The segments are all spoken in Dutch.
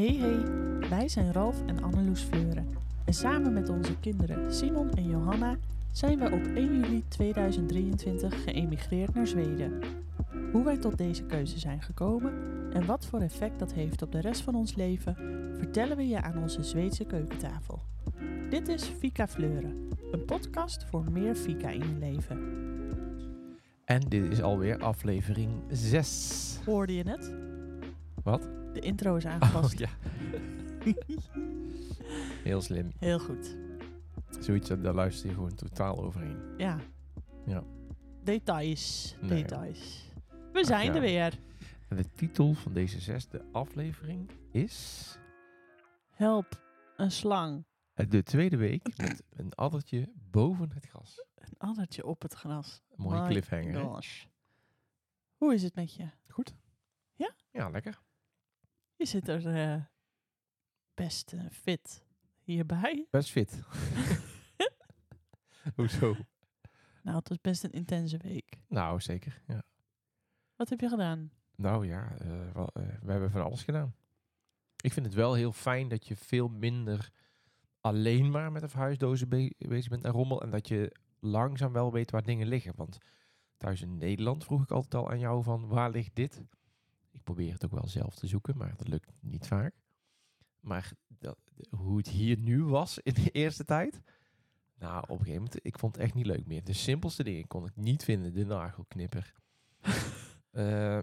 Hey hey, wij zijn Ralf en Anneloes Fleuren. En samen met onze kinderen Simon en Johanna zijn we op 1 juli 2023 geëmigreerd naar Zweden. Hoe wij tot deze keuze zijn gekomen en wat voor effect dat heeft op de rest van ons leven, vertellen we je aan onze Zweedse keukentafel. Dit is Fika Fleuren, een podcast voor meer Fika in je leven. En dit is alweer aflevering 6. Hoorde je het? Wat? De intro is aangepast. Oh ja. Heel slim. Heel goed. Zoiets, daar luister je gewoon totaal overheen. Ja. Ja. Details. Nee. Details. We zijn ja. er weer. En de titel van deze zesde aflevering is... Help, een slang. De tweede week met een addertje boven het gras. Een addertje op het gras. Een mooie My cliffhanger. Hoe is het met je? Goed? Ja? Ja, lekker. Je zit er eh, best eh, fit hierbij. Best fit. Hoezo? Nou, het was best een intense week. Nou, zeker. Ja. Wat heb je gedaan? Nou ja, eh, wel, we hebben van alles gedaan. Ik vind het wel heel fijn dat je veel minder alleen maar met de verhuisdozen be- bezig bent en rommel. En dat je langzaam wel weet waar dingen liggen. Want thuis in Nederland vroeg ik altijd al aan jou van waar ligt dit? Ik probeer het ook wel zelf te zoeken, maar dat lukt niet vaak. Maar dat, hoe het hier nu was in de eerste tijd. Nou, op een gegeven moment, ik vond het echt niet leuk meer. De simpelste dingen kon ik niet vinden. De nagelknipper. Eh,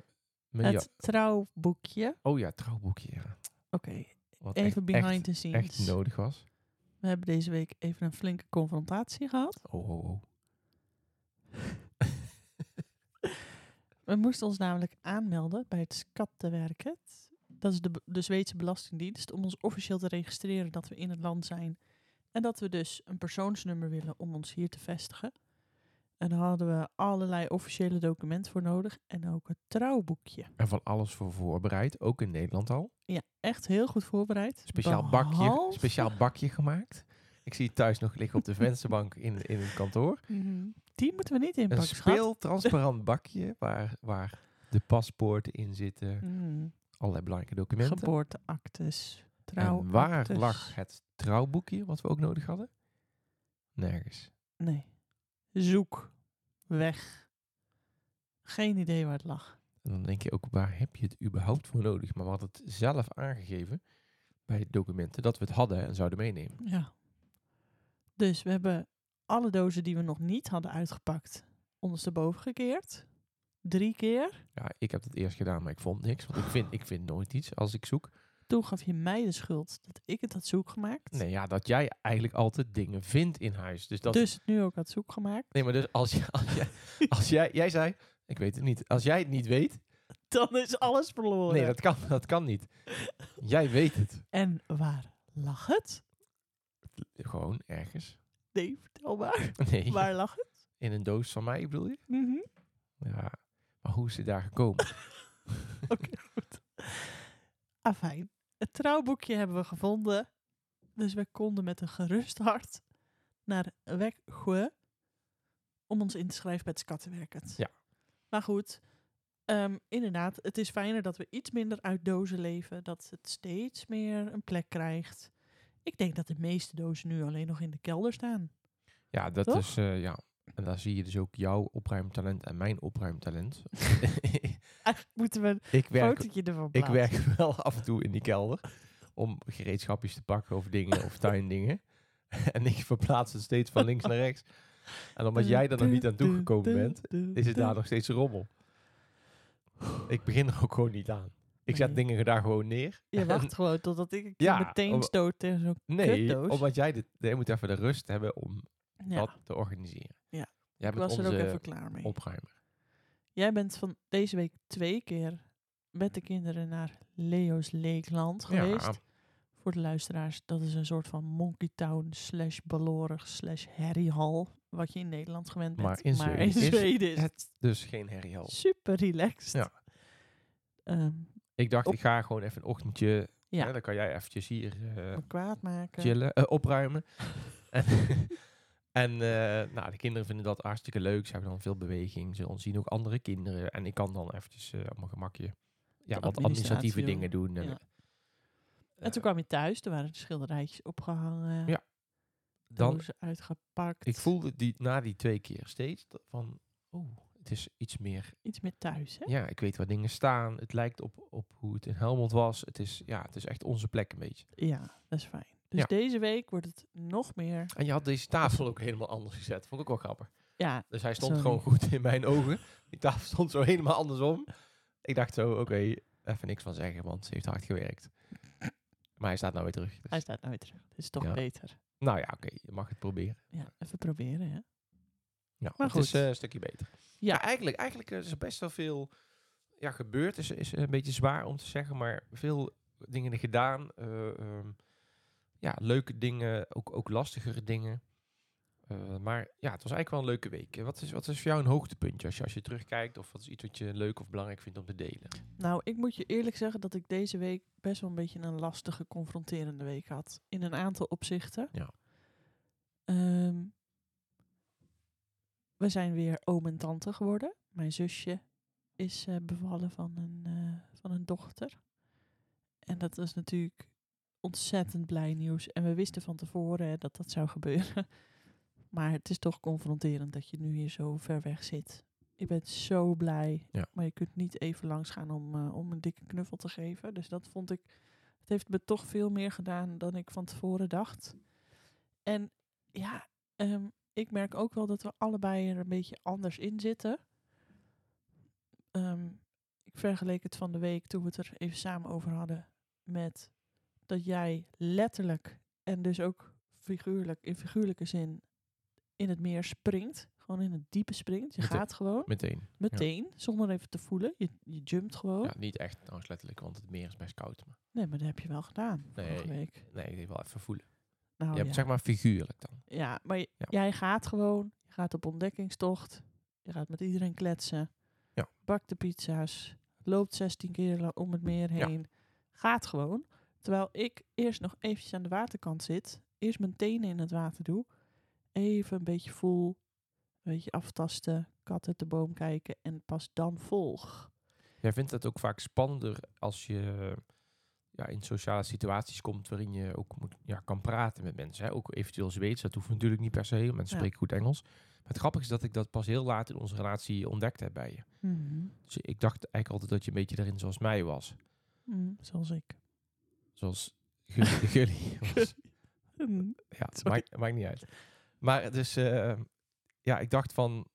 mijn ja- Het trouwboekje. Oh ja, trouwboekje. Ja. Oké, Wat even echt, behind echt, the scenes. echt nodig was. We hebben deze week even een flinke confrontatie gehad. Oh, oh, oh. We moesten ons namelijk aanmelden bij het Skatteverket. Dat is de, de Zweedse Belastingdienst. Om ons officieel te registreren dat we in het land zijn. En dat we dus een persoonsnummer willen om ons hier te vestigen. En daar hadden we allerlei officiële documenten voor nodig. En ook het trouwboekje. En van alles voor voorbereid, ook in Nederland al. Ja, echt heel goed voorbereid. Speciaal bakje, speciaal bakje gemaakt. Ik zie het thuis nog liggen op de vensterbank in, in het kantoor. Mhm. Die moeten we niet Een inpakken, schat. speeltransparant bakje waar, waar de paspoorten in zitten. Mhm. Allerlei belangrijke documenten. Geboorteactes, en trouwactes. waar lag het trouwboekje wat we ook nodig hadden? Nergens. Nee. Zoek. Weg. Geen idee waar het lag. En dan denk je ook, waar heb je het überhaupt voor nodig? Maar we hadden het zelf aangegeven bij documenten dat we het hadden en zouden meenemen. Ja. Dus we hebben alle dozen die we nog niet hadden uitgepakt ondersteboven gekeerd. Drie keer. Ja, ik heb het eerst gedaan, maar ik vond niks. Want ik vind, ik vind nooit iets als ik zoek. Toen gaf je mij de schuld dat ik het had zoek gemaakt. Nee, ja, dat jij eigenlijk altijd dingen vindt in huis. Dus dat... Dus het nu ook had zoek gemaakt. Nee, maar dus als, je, als, jij, als jij... Jij zei, ik weet het niet. Als jij het niet weet... Dan is alles verloren. Nee, dat kan, dat kan niet. Jij weet het. En waar lag het? Gewoon ergens. Nee, vertel maar. Nee, Waar lag het? in een doos van mij bedoel je? Mhm. Ja, maar hoe is het daar gekomen? Oké, goed. Afijn. Het trouwboekje hebben we gevonden. Dus we konden met een gerust hart naar Wegsjö om ons in te schrijven bij het Skatteverket. Ja. Maar goed, ehm, inderdaad, het is fijner dat we iets minder uit dozen leven. Dat het steeds meer een plek krijgt. Ik denk dat de meeste dozen nu alleen nog in de kelder staan. Ja, dat Toch? is... eh, ja. En daar zie je dus ook jouw opruimtalent en mijn opruimtalent. Moeten we een ik werk fotootje ervan Ik plaatsen. werk wel af en toe in die kelder om gereedschapjes te pakken of dingen of tuindingen. en ik verplaats het steeds van links naar rechts. En omdat jij er nog niet aan toegekomen bent, is het daar nog steeds rommel. Ik begin er ook gewoon niet aan. Ik zet Nee. dingen daar gewoon neer. Je wacht gewoon totdat ik Ja, meteen stoot tegen zo'n Nee, kutdoos. omdat jij dit, jij moet even de rust hebben om Ja, dat te organiseren. Ja. Jij ik was er ook even klaar mee. opruimer. Jij bent van deze week twee keer met de kinderen naar Leo's Leekland geweest. Ja, Voor de luisteraars, dat is een soort van Monkey Town slash Balorig slash Harryhal. Wat je in Nederland gewend bent. Maar in Zweden is Zweden is het dus geen herriehal. super relaxed. Ja. Ehm, Ik dacht, Op- ik ga gewoon even een ochtendje. Ja. hè, dan kan jij eventjes hier eh, kwaad maken. chillen, eh, opruimen. en en eh, nou, de kinderen vinden dat hartstikke leuk. Ze hebben dan veel beweging. Ze zien ook andere kinderen. En ik kan dan eventjes op mijn gemakje ja, wat administratie administratieve dingen doen. En, Ja. En toen kwam je thuis, er waren de schilderijtjes opgehangen. Ja. dan, uitgepakt. ik voelde die, na die twee keer steeds van, oh, het is iets meer Iets meer thuis, hè? Ja, ik weet waar dingen staan. Het lijkt op, op hoe het in Helmond was. Het is, ja, het is echt onze plek een beetje. Ja, dat is fijn. Dus Ja. deze week wordt het nog meer... En je had deze tafel ook helemaal anders gezet. Vond ik ook wel grappig. Ja, Dus hij stond Sorry. gewoon goed in mijn ogen. Die tafel stond zo helemaal andersom. Ik dacht zo, oké, even niks van zeggen, want ze heeft hard gewerkt. Maar hij staat nou weer terug. Dus, hij staat nooit terug. Het is toch Ja. beter. Nou ja, oké, je mag het proberen. Ja, even proberen, hè? Ja, Maar het is eh, een stukje beter. Ja. Ja, eigenlijk, eigenlijk is er best wel veel ja, gebeurd. Is, is een beetje zwaar om te zeggen, maar veel dingen gedaan. eh, ehm, ja, leuke dingen, ook, ook lastigere dingen. Eh, maar ja, het was eigenlijk wel een leuke week. Wat is, wat is voor jou een hoogtepuntje als je, als je terugkijkt? Of wat is iets wat je leuk of belangrijk vindt om te delen? Nou, ik moet je eerlijk zeggen dat ik deze week best wel een beetje een lastige, confronterende week had. In een aantal opzichten. Ja. Ehm, we zijn weer oom en tante geworden. Mijn zusje is eh, bevallen van een, eh, van een dochter. En dat is natuurlijk ontzettend blij nieuws. En we wisten van tevoren hè, dat dat zou gebeuren. Maar het is toch confronterend dat je nu hier zo ver weg zit. Ik ben zo blij. Ja. Maar je kunt niet even langs gaan om, eh, om een dikke knuffel te geven. Dus dat vond ik. Het heeft me toch veel meer gedaan dan ik van tevoren dacht. En ja, ehm, ik merk ook wel dat we allebei er een beetje anders in zitten. Ehm, ik vergeleek het van de week toen we het er even samen over hadden. Met dat jij letterlijk en dus ook figuurlijk, in figuurlijke zin in het meer springt. Gewoon in het diepe springt. Je gaat gewoon Meteen. meteen, zonder even te voelen. Je, je jumpt gewoon. Ja, niet echt trouwens letterlijk, want het meer is best koud. Maar Nee, maar dat heb je wel gedaan vorige week. nee, ik wil even voelen. Nou, je ja. hebt zeg maar figuurlijk dan. ja, maar Ja. jij gaat gewoon. Je gaat op ontdekkingstocht. Je gaat met iedereen kletsen. Ja. Bakt de pizza's. Loopt 16 keer om het meer Ja. heen. Gaat gewoon. Terwijl ik eerst nog eventjes aan de waterkant zit. Eerst mijn tenen in het water doe. Even een beetje voel. Een beetje aftasten. Kat uit de boom kijken. En pas dan volg. Jij vindt het ook vaak spannender als je ja, in sociale situaties komt waarin je ook moet, ja, kan praten met mensen. Hè? Ook eventueel Zweeds, dat hoeft natuurlijk niet per se. Mensen Ja. spreken goed Engels. Maar het grappige is dat ik dat pas heel laat in onze relatie ontdekt heb bij je. Dus ik dacht eigenlijk altijd dat je een beetje daarin zoals mij was. Mm, zoals ik. Zoals jullie. Ja, maakt, maakt niet uit. Maar dus, eh, ja, ik dacht van,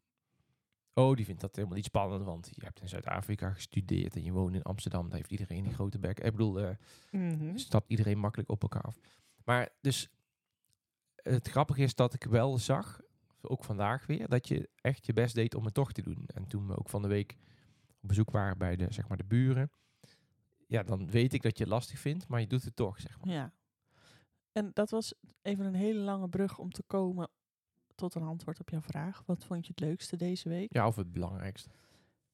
oh, die vindt dat helemaal niet spannend, want je hebt in Zuid-Afrika gestudeerd en je woont in Amsterdam, daar heeft iedereen een grote bek. Ik bedoel, Mhm. stapt iedereen makkelijk op elkaar af. Maar dus, het grappige is dat ik wel zag, ook vandaag weer, dat je echt je best deed om het toch te doen. En toen we ook van de week op bezoek waren bij de, zeg maar, de buren, ja, dan weet ik dat je het lastig vindt, maar je doet het toch, zeg maar. Ja. En dat was even een hele lange brug om te komen tot een antwoord op jouw vraag. Wat vond je het leukste deze week? Ja, of het belangrijkste.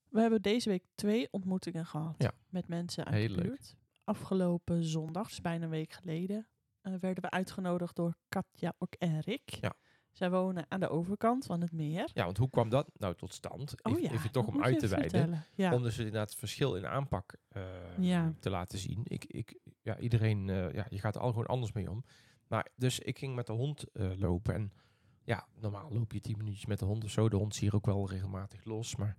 We hebben deze week twee ontmoetingen gehad Ja. met mensen uit Heel de leuk. buurt. Afgelopen zondag, dus bijna een week geleden, eh, werden we uitgenodigd door Katja ook en Rick. Ja. Zij wonen aan de overkant van het meer. Ja, want hoe kwam dat nou tot stand? Oh even, ja, even toch om uit te wijden. Ja. Om dus inderdaad het verschil in aanpak eh, Ja. te laten zien. Ik, ik, ja, iedereen, eh, ja, je gaat er al gewoon anders mee om. Maar dus ik ging met de hond lopen. En ja, normaal loop je tien minuutjes met de hond of zo. De hond is hier ook wel regelmatig los. Maar,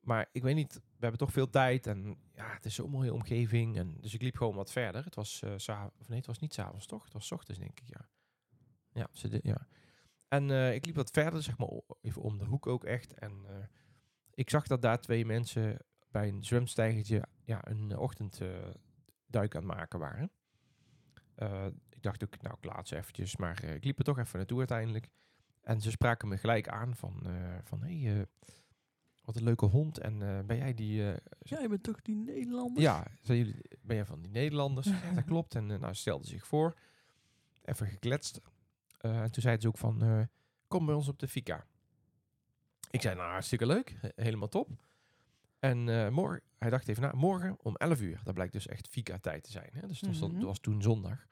maar ik weet niet, we hebben toch veel tijd. En ja, het is zo'n mooie omgeving. En, dus ik liep gewoon wat verder. Het was, sa- of nee, het was niet s'avonds toch? Het was ochtends denk ik, ja. Ja, ze de- ja. En eh, ik liep wat verder, zeg maar, even om de hoek ook echt. En eh, ik zag dat daar twee mensen bij een zwemstijgertje ja, een ochtendduik aan het maken waren. Eh, ik dacht ook, nou, ik laat ze eventjes. Maar eh, ik liep er toch even naartoe uiteindelijk. En ze spraken me gelijk aan van, eh, van hé, hey, wat een leuke hond. En ben jij die... Jij bent toch die Nederlander? ja, zeiden jullie, ben jij van die Nederlanders? ja, dat klopt. En nou, stelde zich voor. Even gekletst. En toen zeiden ze ook van, kom bij ons op de Fika. Ik zei, nou, hartstikke leuk. He- helemaal top. En eh, morgen, hij dacht even na, morgen om 11 uur. Dat blijkt dus echt Fika-tijd te zijn. Hè? Dus dat Mhm. was toen zondag.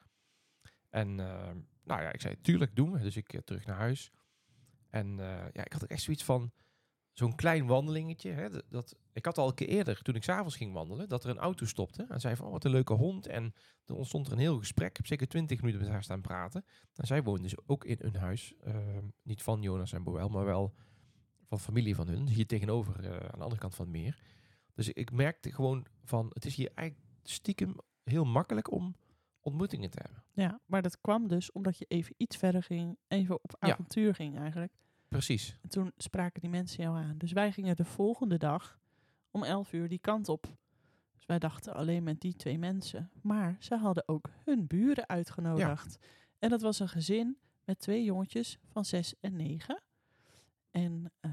En eh, nou ja, ik zei, tuurlijk doen we. Dus ik eh, terug naar huis. En ja, ik had ook echt zoiets van, zo'n klein wandelingetje. Hè, dat- dat, ik had al een keer eerder, toen ik s'avonds ging wandelen, dat er een auto stopte. En zei van, oh, wat een leuke hond. En er ontstond er een heel gesprek. Ik heb zeker twintig minuten met haar staan praten. En zij woonde dus ook in een huis. eh, niet van Jonas en Boel, maar wel van familie van hun. Hier tegenover, eh, aan de andere kant van het meer. Dus ik merkte gewoon van, het is hier eigenlijk stiekem heel makkelijk om ontmoetingen te hebben. Ja, maar dat kwam dus omdat je even iets verder ging, even op Ja. avontuur ging eigenlijk. Precies. En toen spraken die mensen jou aan. Dus wij gingen de volgende dag om 11 uur die kant op. Dus wij dachten alleen met die twee mensen. Maar ze hadden ook hun buren uitgenodigd. En dat was een gezin met twee jongetjes van 6 en 9. En eh,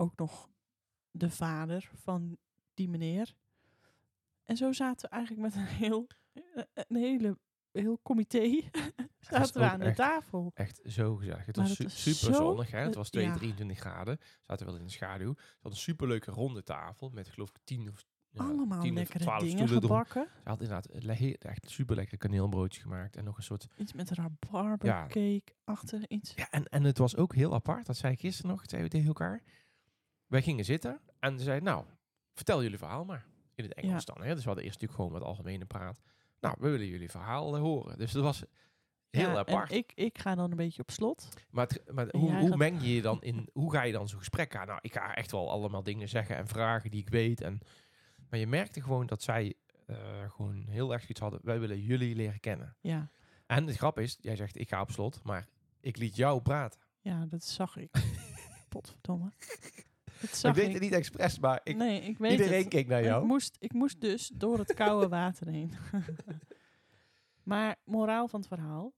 ook nog de vader van die meneer. En zo zaten we eigenlijk met een heel, eh, een hele, heel comité zaten we aan de tafel. Echt zo gezellig. Het Maar was het su- was super zo- zonnig. Hè? Het was 2, ja. 23 graden. We zaten wel in de schaduw. Ze hadden een superleuke ronde tafel met geloof ik 10 of ja, Allemaal 10 of lekkere 12 dingen stoelen erom. gebakken. Ze had inderdaad echt super lekkere kaneelbroodjes gemaakt. En nog een soort... Iets met rabarber Ja. achter iets. Ja, en, en het was ook heel apart. Dat zei ik gisteren nog. Dat zeiden we tegen elkaar. Wij gingen zitten. En ze zei, nou, vertel jullie verhaal maar. In het Engels dan. Hè? Dus we hadden eerst natuurlijk gewoon wat algemene praat. Nou, we willen jullie verhaal eh, horen. Dus dat was heel Ja, apart. En ik, ik ga dan een beetje op slot. Maar, het, maar hoe, hoe meng je je dan in, hoe ga je dan zo'n gesprek aan? Nou, ik ga echt wel allemaal dingen zeggen en vragen die ik weet. En, maar je merkte gewoon dat zij eh, gewoon heel erg iets hadden. Wij willen jullie leren kennen. Ja, En de grap is, jij zegt ik ga op slot, maar ik liet jou praten. ja dat zag ik. Potverdomme. Ik deed ik. het niet expres, maar ik, nee, ik weet iedereen het. keek naar Ik jou. moest, ik moest dus door het koude water heen. maar moraal van het verhaal.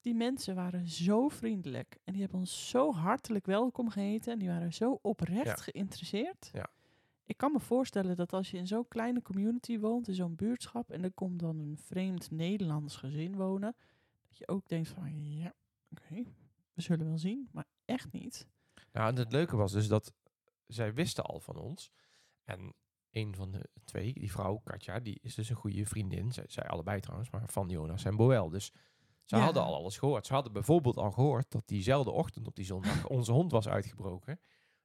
Die mensen waren zo vriendelijk. En die hebben ons zo hartelijk welkom geheten. En die waren zo oprecht Ja. geïnteresseerd. Ja. Ik kan me voorstellen dat als je in zo'n kleine community woont, in zo'n buurtschap, en er komt dan een vreemd Nederlands gezin wonen, dat je ook denkt van, ja, oké, we zullen wel zien, maar echt niet. Nou, en het leuke was dus dat zij wisten al van ons. En een van de twee, die vrouw, Katja, die is dus een goede vriendin. Zij, zij allebei trouwens, maar van Jonas en Boel. Dus ze Ja. hadden al alles gehoord. Ze hadden bijvoorbeeld al gehoord dat diezelfde ochtend op die zondag onze hond was uitgebroken.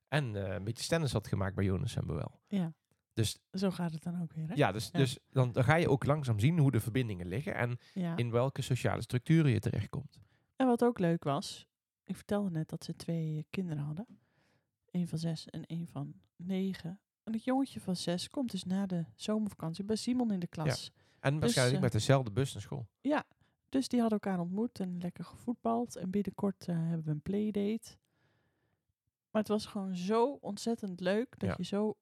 En eh, een beetje stennis had gemaakt bij Jonas en Boel. Ja, Dus zo gaat het dan ook weer, hè? ja, dus, Ja. dus dan, dan ga je ook langzaam zien hoe de verbindingen liggen. En Ja. in welke sociale structuren je terechtkomt. En wat ook leuk was, ik vertelde net dat ze twee kinderen hadden. Eén van zes en één van negen. En het jongetje van zes komt dus na de zomervakantie bij Simon in de klas. En waarschijnlijk eh, met dezelfde bus naar school. Dus die hadden elkaar ontmoet en lekker gevoetbald. En binnenkort eh, hebben we een playdate. Maar het was gewoon zo ontzettend leuk dat Ja. je zo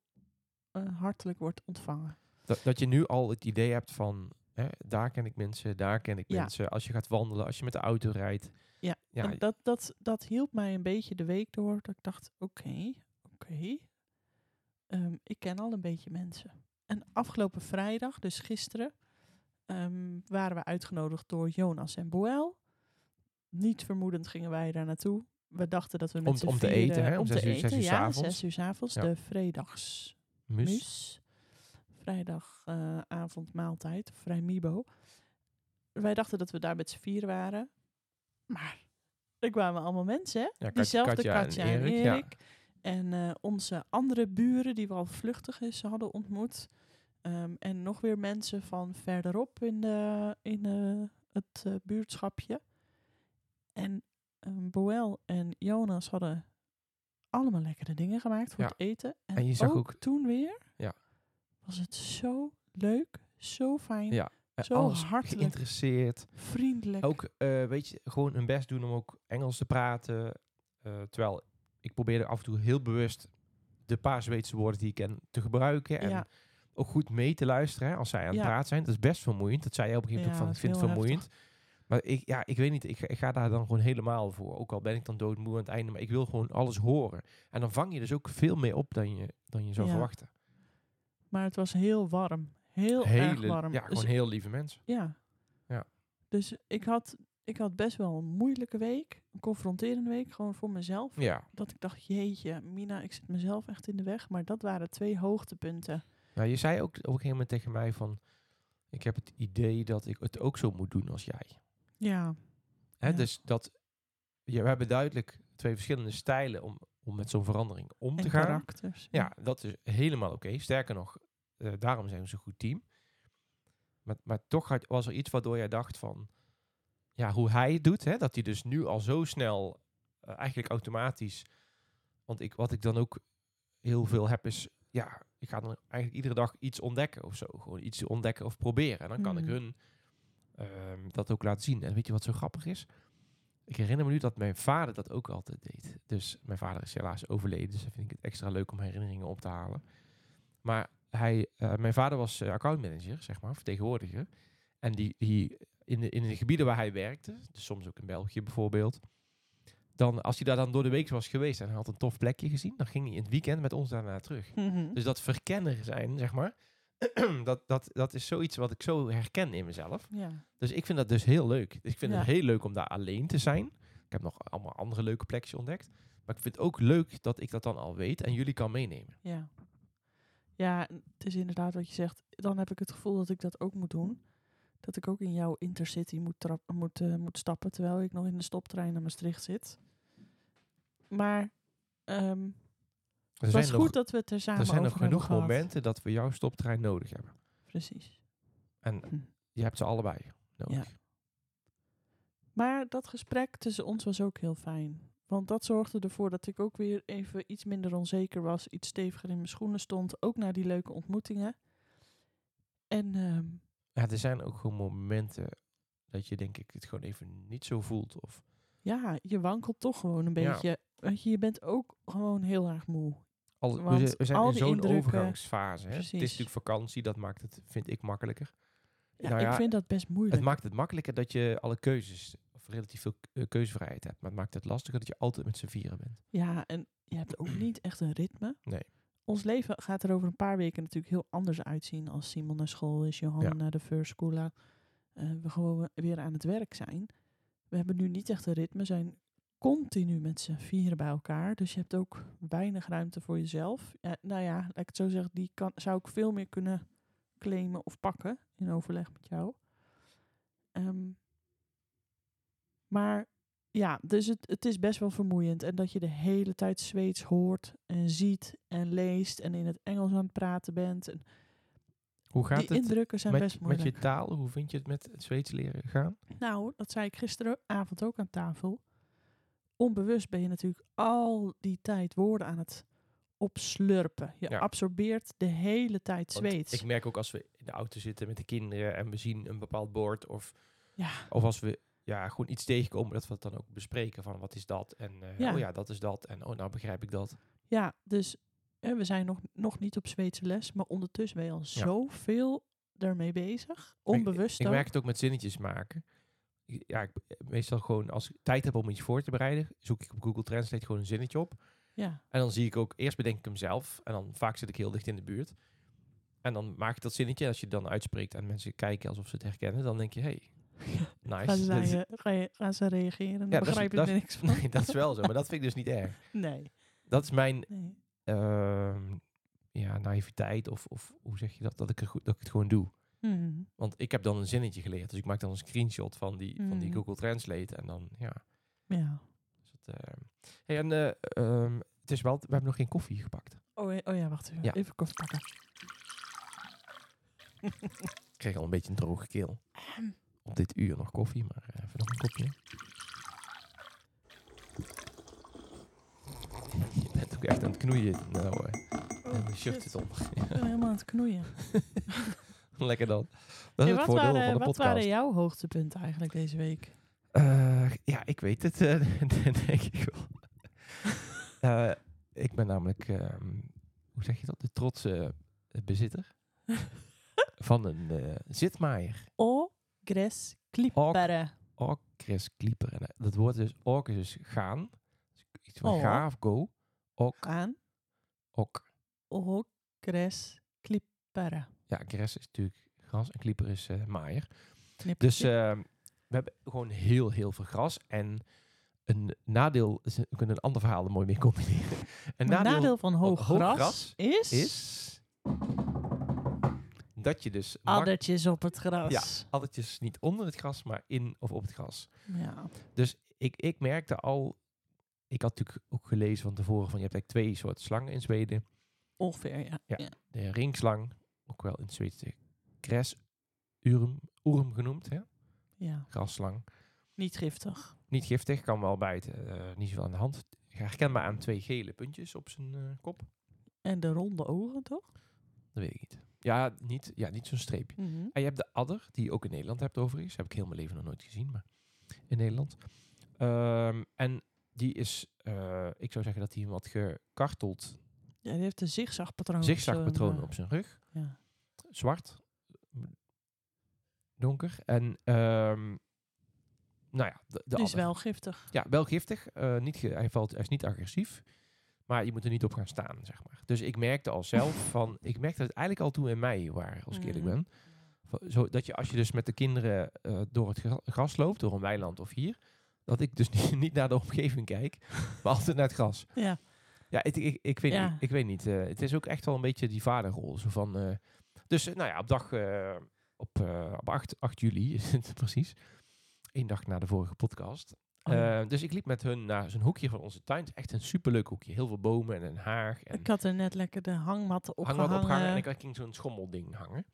eh, hartelijk wordt ontvangen. Dat, dat je nu al het idee hebt van, hè, daar ken ik mensen, daar ken ik Ja. mensen. Als je gaat wandelen, als je met de auto rijdt. Ja, dat, dat, dat hielp mij een beetje de week door. Dat ik dacht, oké, oké. ehm, ik ken al een beetje mensen. En afgelopen vrijdag, dus gisteren, ehm, waren we uitgenodigd door Jonas en Boel. Niet vermoedend gingen wij daar naartoe. We dachten dat we met Om- z'n om te vieren- eten, hè? Om te uur- eten, ja, s'avonds. zes uur 's avonds. Ja. De vrijdags mus. mus. Vrijdag eh, avond maaltijd, vrij mibo. Wij dachten dat we daar met z'n vier waren. Maar er kwamen allemaal mensen? Ja, Diezelfde Katja Katja, en en Erik, Erik. ja. En eh, onze andere buren die we al vluchtig is hadden ontmoet. Ehm, en nog weer mensen van verderop in, de, in eh, het eh, buurtschapje. En ehm Boel en Jonas hadden allemaal lekkere dingen gemaakt voor Ja. het eten. En, En je zag ook, ook- toen weer Ja. was het zo leuk, zo fijn, Ja. Zo alles hartelijk. geïnteresseerd. vriendelijk. Ook, eh, weet je, gewoon hun best doen om ook Engels te praten. Eh, terwijl ik probeerde af en toe heel bewust de paar Zweedse woorden die ik ken te gebruiken. En Ja. ook goed mee te luisteren hè, als zij aan het Ja. praten zijn. Dat is best vermoeiend. Dat zei op een gegeven moment van, ik vind het vermoeiend. Maar ik, ja, ik weet niet, ik, ga- ik ga daar dan gewoon helemaal voor. Ook al ben ik dan doodmoe aan het einde, maar ik wil gewoon alles horen. En dan vang je dus ook veel meer op dan je, dan je zou Ja. verwachten. Maar het was heel warm. Heel erg warm. ja, Dus gewoon heel lieve mensen. Ja. Ja. Dus ik had, ik had best wel een moeilijke week. Een confronterende week, gewoon voor mezelf. Ja, Dat ik dacht, jeetje, Mina, ik zit mezelf echt in de weg. Maar dat waren twee hoogtepunten. Nou, je zei ook op een gegeven moment tegen mij van... Ik heb het idee dat ik het ook zo moet doen als jij. Ja. Hè? Ja. Dus dat... Ja, we hebben duidelijk twee verschillende stijlen om, om met zo'n verandering om En te gaan. karakters. Ja, dat is helemaal oké. Sterker nog, eh, daarom zijn we zo'n goed team. Maar, maar toch had, was er iets waardoor jij dacht van... Ja, hoe hij het doet, hè, dat hij dus nu al zo snel... eh, eigenlijk automatisch... Want ik, wat ik dan ook heel veel heb is... Ja, ik ga dan eigenlijk iedere dag iets ontdekken of zo. Gewoon iets ontdekken of proberen. En dan kan ik Mhm. hun ehm, dat ook laten zien. En weet je wat zo grappig is? Ik herinner me nu dat mijn vader dat ook altijd deed. Dus mijn vader is helaas overleden. Dus dan vind ik het extra leuk om herinneringen op te halen. Maar hij, eh, mijn vader was eh, accountmanager, zeg maar, vertegenwoordiger. En die, die in, de, in de gebieden waar hij werkte, dus soms ook in België bijvoorbeeld. Dan, als hij daar dan door de week was geweest en hij had een tof plekje gezien, dan ging hij in het weekend met ons daarna terug. Mhm. Dus dat verkenner zijn, zeg maar, dat, dat, dat is zoiets wat ik zo herken in mezelf. ja. Dus ik vind dat dus heel leuk. Dus ik vind Ja. het heel leuk om daar alleen te zijn. Ik heb nog allemaal andere leuke plekjes ontdekt. Maar ik vind het ook leuk dat ik dat dan al weet en jullie kan meenemen. Ja. Ja, het is inderdaad wat je zegt. Dan heb ik het gevoel dat ik dat ook moet doen. Dat ik ook in jouw intercity moet, trap, moet, eh, moet stappen terwijl ik nog in de stoptrein naar Maastricht zit. Maar ehm het was nog, goed dat we het er samen er zijn nog genoeg momenten dat we jouw stoptrein nodig hebben. Precies. En Hm. je hebt ze allebei nodig. Maar dat gesprek tussen ons was ook heel fijn. Want dat zorgde ervoor dat ik ook weer even iets minder onzeker was. Iets steviger in mijn schoenen stond. Ook na die leuke ontmoetingen. En ehm, Ja, er zijn ook gewoon momenten dat je denk ik het gewoon even niet zo voelt. Of ja, je wankelt toch gewoon een Ja. beetje. Weet je, je bent ook gewoon heel erg moe. al, we, zijn al in zo'n overgangsfase. Hè? Het is natuurlijk vakantie, dat maakt het, vind ik, makkelijker. Ja, Nou ik ja, vind dat best moeilijk. Het maakt het makkelijker dat je alle keuzes, relatief veel eh, keuzevrijheid hebt. Maar het maakt het lastiger dat je altijd met z'n vieren bent. Ja, en je hebt ook niet echt een ritme. Nee. Ons leven gaat er over een paar weken natuurlijk heel anders uitzien als Simon naar school is, Johan Ja. naar de first school. eh, we gewoon weer aan het werk zijn. We hebben nu niet echt een ritme, zijn continu met z'n vieren bij elkaar. Dus je hebt ook weinig ruimte voor jezelf. Ja, nou ja, laat ik het zo zeggen, die kan, zou ik veel meer kunnen claimen of pakken in overleg met jou. Ehm, maar ja, dus het, het is best wel vermoeiend. En dat je de hele tijd Zweeds hoort en ziet en leest en in het Engels aan het praten bent. En Hoe gaat die het indrukken zijn met, best met moeilijk. je taal? Hoe vind je het met het Zweeds leren gaan? Nou, dat zei ik gisteravond ook aan tafel. Onbewust ben je natuurlijk al die tijd woorden aan het opslurpen. Je Ja. absorbeert de hele tijd Want Zweeds. Ik merk ook als we in de auto zitten met de kinderen en we zien een bepaald bord of, Ja, of als we ja, gewoon iets tegenkomen, dat we het dan ook bespreken van wat is dat en eh, Ja. oh ja, dat is dat en oh nou begrijp ik dat. ja, dus hè, we zijn nog, nog niet op Zweedse les, maar ondertussen ben je al zoveel ermee bezig. Onbewust Ik ook. merk het ook met zinnetjes maken. Ik- Ja, ik, meestal gewoon als ik tijd heb om iets voor te bereiden, zoek ik op Google Translate gewoon een zinnetje op. Ja, En dan zie ik ook, eerst bedenk ik hem zelf. En dan vaak zit ik heel dicht in de buurt. En dan maak ik dat zinnetje. En als je het dan uitspreekt en mensen kijken alsof ze het herkennen, dan denk je, hey, nice. gaan, ze, Dat- je, ga je, gaan ze reageren? Ja, dat is- begrijp je er is- niks van. Nee, dat is wel zo. Maar dat vind ik dus niet erg. Nee, Dat is mijn nee. ehm, ja, naïviteit. Of, of hoe zeg je dat? Dat ik, er goed, dat ik het gewoon doe. Mhm. Want ik heb dan een zinnetje geleerd. Dus ik maak dan een screenshot van die, van die Mhm. Google Translate. En dan, ja. Ja. Het, ehm. hey, en eh, ehm, het is wel, we hebben nog geen koffie gepakt. Oh, ja- oh ja, wacht even. Ja. Even koffie pakken. Ik kreeg al een beetje een droge keel. Op dit uur nog koffie, maar eh, even nog een kopje. Je bent ook echt aan het knoeien. Nou, eh en de shirt zit onder. Ik ben helemaal aan het knoeien. Lekker dan. Dat is Hey, het wat voordeel waren, van de wat podcast. waren jouw hoogtepunten eigenlijk deze week? Eh, ja, ik weet het, denk ik wel. Ik ben namelijk, ehm, hoe zeg je dat, de trotse bezitter van een zitmaaier. O gres klippere. Orkres Klieper. En eh, dat woord is ork is dus gaan. Dus iets van Oh. ga of go. Ok, Aan. ok. O gres klippere. Ja, gres is natuurlijk gras en klieper is eh, maaier. Knip- Dus ehm, we hebben gewoon heel, heel veel gras. En een nadeel, is- we kunnen een ander verhaal er mooi mee combineren. Een nadeel, van hoog, hoog gras, gras is, is dat je dus addertjes op het gras. addertjes niet onder het gras, maar in of op het gras. Ja. Dus ik, ik merkte al ik had natuurlijk ook gelezen van tevoren van je hebt eigenlijk twee soorten slangen in Zweden. Ongeveer, ja. Ja. ja. De ringslang, ook wel in het Zweeds de Gräsurm urm genoemd, hè? ja. grasslang. Niet giftig. Niet giftig, kan wel bijten, eh, niet zoveel aan de hand. Herkenbaar aan twee gele puntjes op zijn eh, kop. En de ronde ogen, toch? Dat weet ik niet. Ja, niet, ja, niet zo'n streepje. Mhm. En je hebt de adder, die je ook in Nederland hebt overigens. Heb ik heel mijn leven nog nooit gezien, maar in Nederland. Ehm, en die is, eh, ik zou zeggen dat hij wat gekarteld Ja, die heeft een zigzagpatroon. op zigzagpatroon zijn, op zijn rug. eh, Ja. Zwart, donker. En ehm, nou ja, de, de Die is adder. wel giftig. Ja, wel giftig. eh, niet hij, valt, hij is niet agressief. Maar je moet er niet op gaan staan, zeg maar. Dus ik merkte al zelf van... Ik merkte het eigenlijk al toen in mei waren, als ik eerlijk Mhm. ben. Zo, dat je als je dus met de kinderen eh, door het gra- gras loopt, door een weiland of hier... Dat ik dus niet, niet naar de omgeving kijk, maar altijd naar het gras. Ja. Ja, het- ik, ik, weet, Ja. ik, ik weet niet. eh, het is ook echt wel een beetje die vaderrol. Zo van, eh, dus nou ja, op dag... op, op 8, 8 juli is het precies. Eén dag na de vorige podcast. Oh. Eh, dus ik liep met hun naar zo'n hoekje van onze tuin. Het is echt een superleuk hoekje. Heel veel bomen en een haag. En ik had er net lekker de hangmatten hangmat opgehangen. opgehangen. En ik ging zo'n schommelding hangen.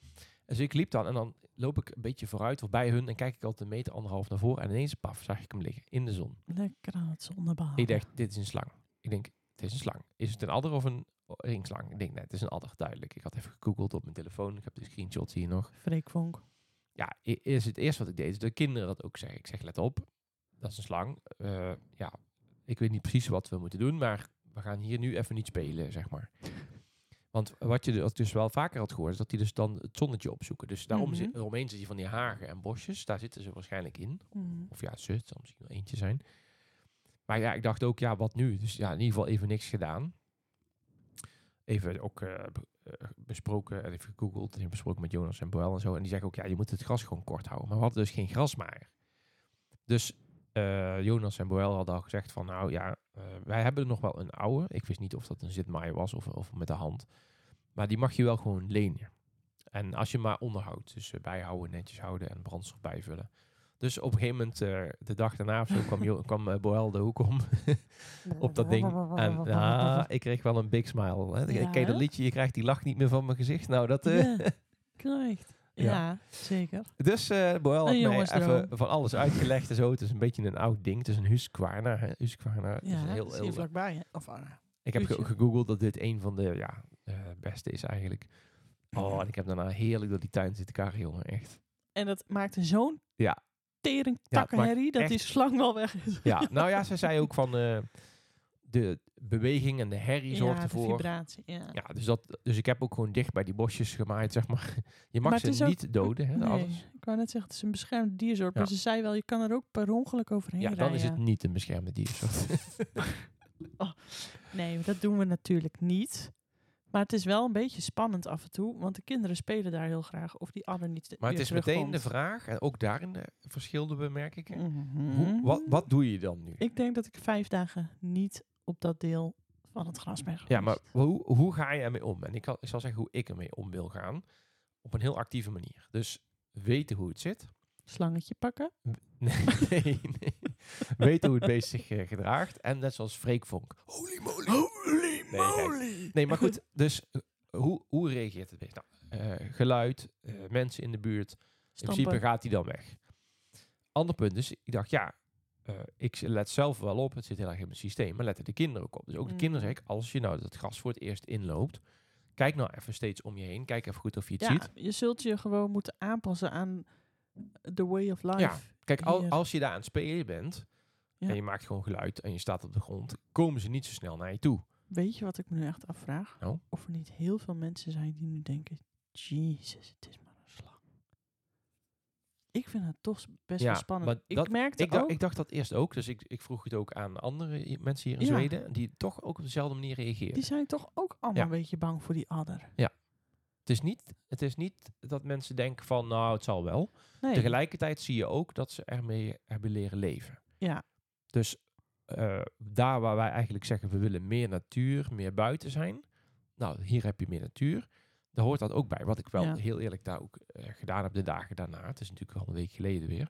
Dus ik liep dan en dan loop ik een beetje vooruit of bij hun. En kijk ik altijd een meter, anderhalf naar voren. En ineens, paf, zag ik hem liggen in de zon. Lekker aan het zonnebaden. Ik dacht, dit is een slang. Ik denk, het is een slang. Is het een adder of een ringslang? Ik denk, nee, het is een adder, duidelijk. Ik had even gegoogeld op mijn telefoon. Ik heb de screenshots hier nog. Freekvonk. Ja, is het eerste wat ik deed. is de kinderen dat ook zeggen. Ik zeg, let op, dat is een slang. Eh, ja, ik weet niet precies wat we moeten doen, maar we gaan hier nu even niet spelen, zeg maar. Want wat je dus- dus wel vaker had gehoord, is dat die dus dan het zonnetje opzoeken. Dus daarom zit, omheen zit je van die hagen en bosjes. Daar zitten ze waarschijnlijk in. Mhm. Of ja, ze, het zal misschien wel eentje zijn. Maar ja, ik dacht ook, ja, wat nu? Dus ja, in ieder geval even niks gedaan. Even ook eh, eh, besproken, en even gegoogeld, en besproken met Jonas en Boel en zo. En die zeggen ook, ja, je moet het gras gewoon kort houden. Maar we hadden dus geen grasmaaier. Dus eh, Jonas en Boel hadden al gezegd van, nou ja, eh, wij hebben nog wel een oude. Ik wist niet of dat een zitmaaier was of, of met de hand. Maar die mag je wel gewoon lenen. En als je maar onderhoudt, dus eh, bijhouden, netjes houden en brandstof bijvullen. Dus op een gegeven moment, de dag daarna of zo, kwam, Jo- kwam Boel de hoek om op dat ding. En ja, ik kreeg wel een big smile. Hè. Ja, Ken je dat liedje? Je krijgt die lach niet meer van mijn gezicht. Nou, dat... Ja, krijgt. Ja, Ja. zeker. dus eh Boel had mij even van alles uitgelegd en zo. Het is een beetje een oud ding. Het is een Husqvarna. hè. Husqvarna. Het is Ja, een heel, heel, vlakbij. Hè? Of, ah, ik heb ge- gegoogeld dat dit een van de ja, eh, beste is eigenlijk. Oh, en ik heb daarna heerlijk door die tuin zitten karren, jongen. Echt. En dat maakte zo'n Ja. tering Ja, dat echt- die slang wel weg is. Ja, nou ja, ze zei ook van eh, de beweging en de herrie zorgt ja, de ervoor. vibratie. Ja. Ja, dus, dat, dus ik heb ook gewoon dicht bij die bosjes gemaaid, zeg maar. Je mag Maar ze ook- niet doden, hè, Nee, adders. ik wou net zeggen, het is een beschermd diersoort. Ja. Maar ze zei wel, je kan er ook per ongeluk overheen Ja, dan rijden. is het niet een beschermde diersoort. Nee, dat doen we natuurlijk niet. Maar het is wel een beetje spannend af en toe. Want de kinderen spelen daar heel graag. Of die adder niet maar het is meteen de vraag, en ook daarin de verschilde bemerk ik. hè. Mhm. Hoe, wat, wat doe je dan nu? Ik denk dat ik vijf dagen niet op dat deel van het gras ben geweest. Ja, maar hoe, hoe ga je ermee om? En ik, kan, ik zal zeggen hoe ik ermee om wil gaan. Op een heel actieve manier. Dus weten hoe het zit. Slangetje pakken. Nee, nee, nee. Weten hoe het beest zich eh, gedraagt. En net zoals Freek Vonk. Holy moly. Holy Nee, Nee, maar goed. Dus eh, hoe, hoe reageert het beest? Nou, eh, geluid, eh, mensen in de buurt. In principe gaat hij dan weg. Ander punt is, ik dacht, ja, eh, ik let zelf wel op. Het zit heel erg in mijn systeem. Maar letten de kinderen ook op. Dus ook de Mm. kinderen zeg ik, als je nou het gras voor het eerst inloopt. Kijk nou even steeds om je heen. Kijk even goed of je het Ja, ziet. je zult je gewoon moeten aanpassen aan the way of life. Ja, Kijk, al, als je daar aan het spelen bent. Ja. En je maakt gewoon geluid en je staat op de grond. Komen ze niet zo snel naar je toe. Weet je wat ik me nu echt afvraag? Nou? Of er niet heel veel mensen zijn die nu denken... Jezus, het is. Ik vind het toch best Ja, wel spannend. ik dat- merkte Ik, dacht- ook... ik dacht dat eerst ook. Dus ik, ik vroeg het ook aan andere mensen hier in Ja. Zweden. Die toch ook op dezelfde manier reageren. die zijn toch ook allemaal Ja. een beetje bang voor die adder. Het is, niet, het is niet dat mensen denken van, nou, het zal wel. Nee. Tegelijkertijd zie je ook dat ze ermee hebben leren leven. Ja. Dus eh, daar waar wij eigenlijk zeggen, we willen meer natuur, meer buiten zijn. Nou, hier heb je meer natuur. Daar hoort dat ook bij. Wat ik wel Ja. heel eerlijk daar ook eh, gedaan heb de dagen daarna. Het is natuurlijk al een week geleden weer.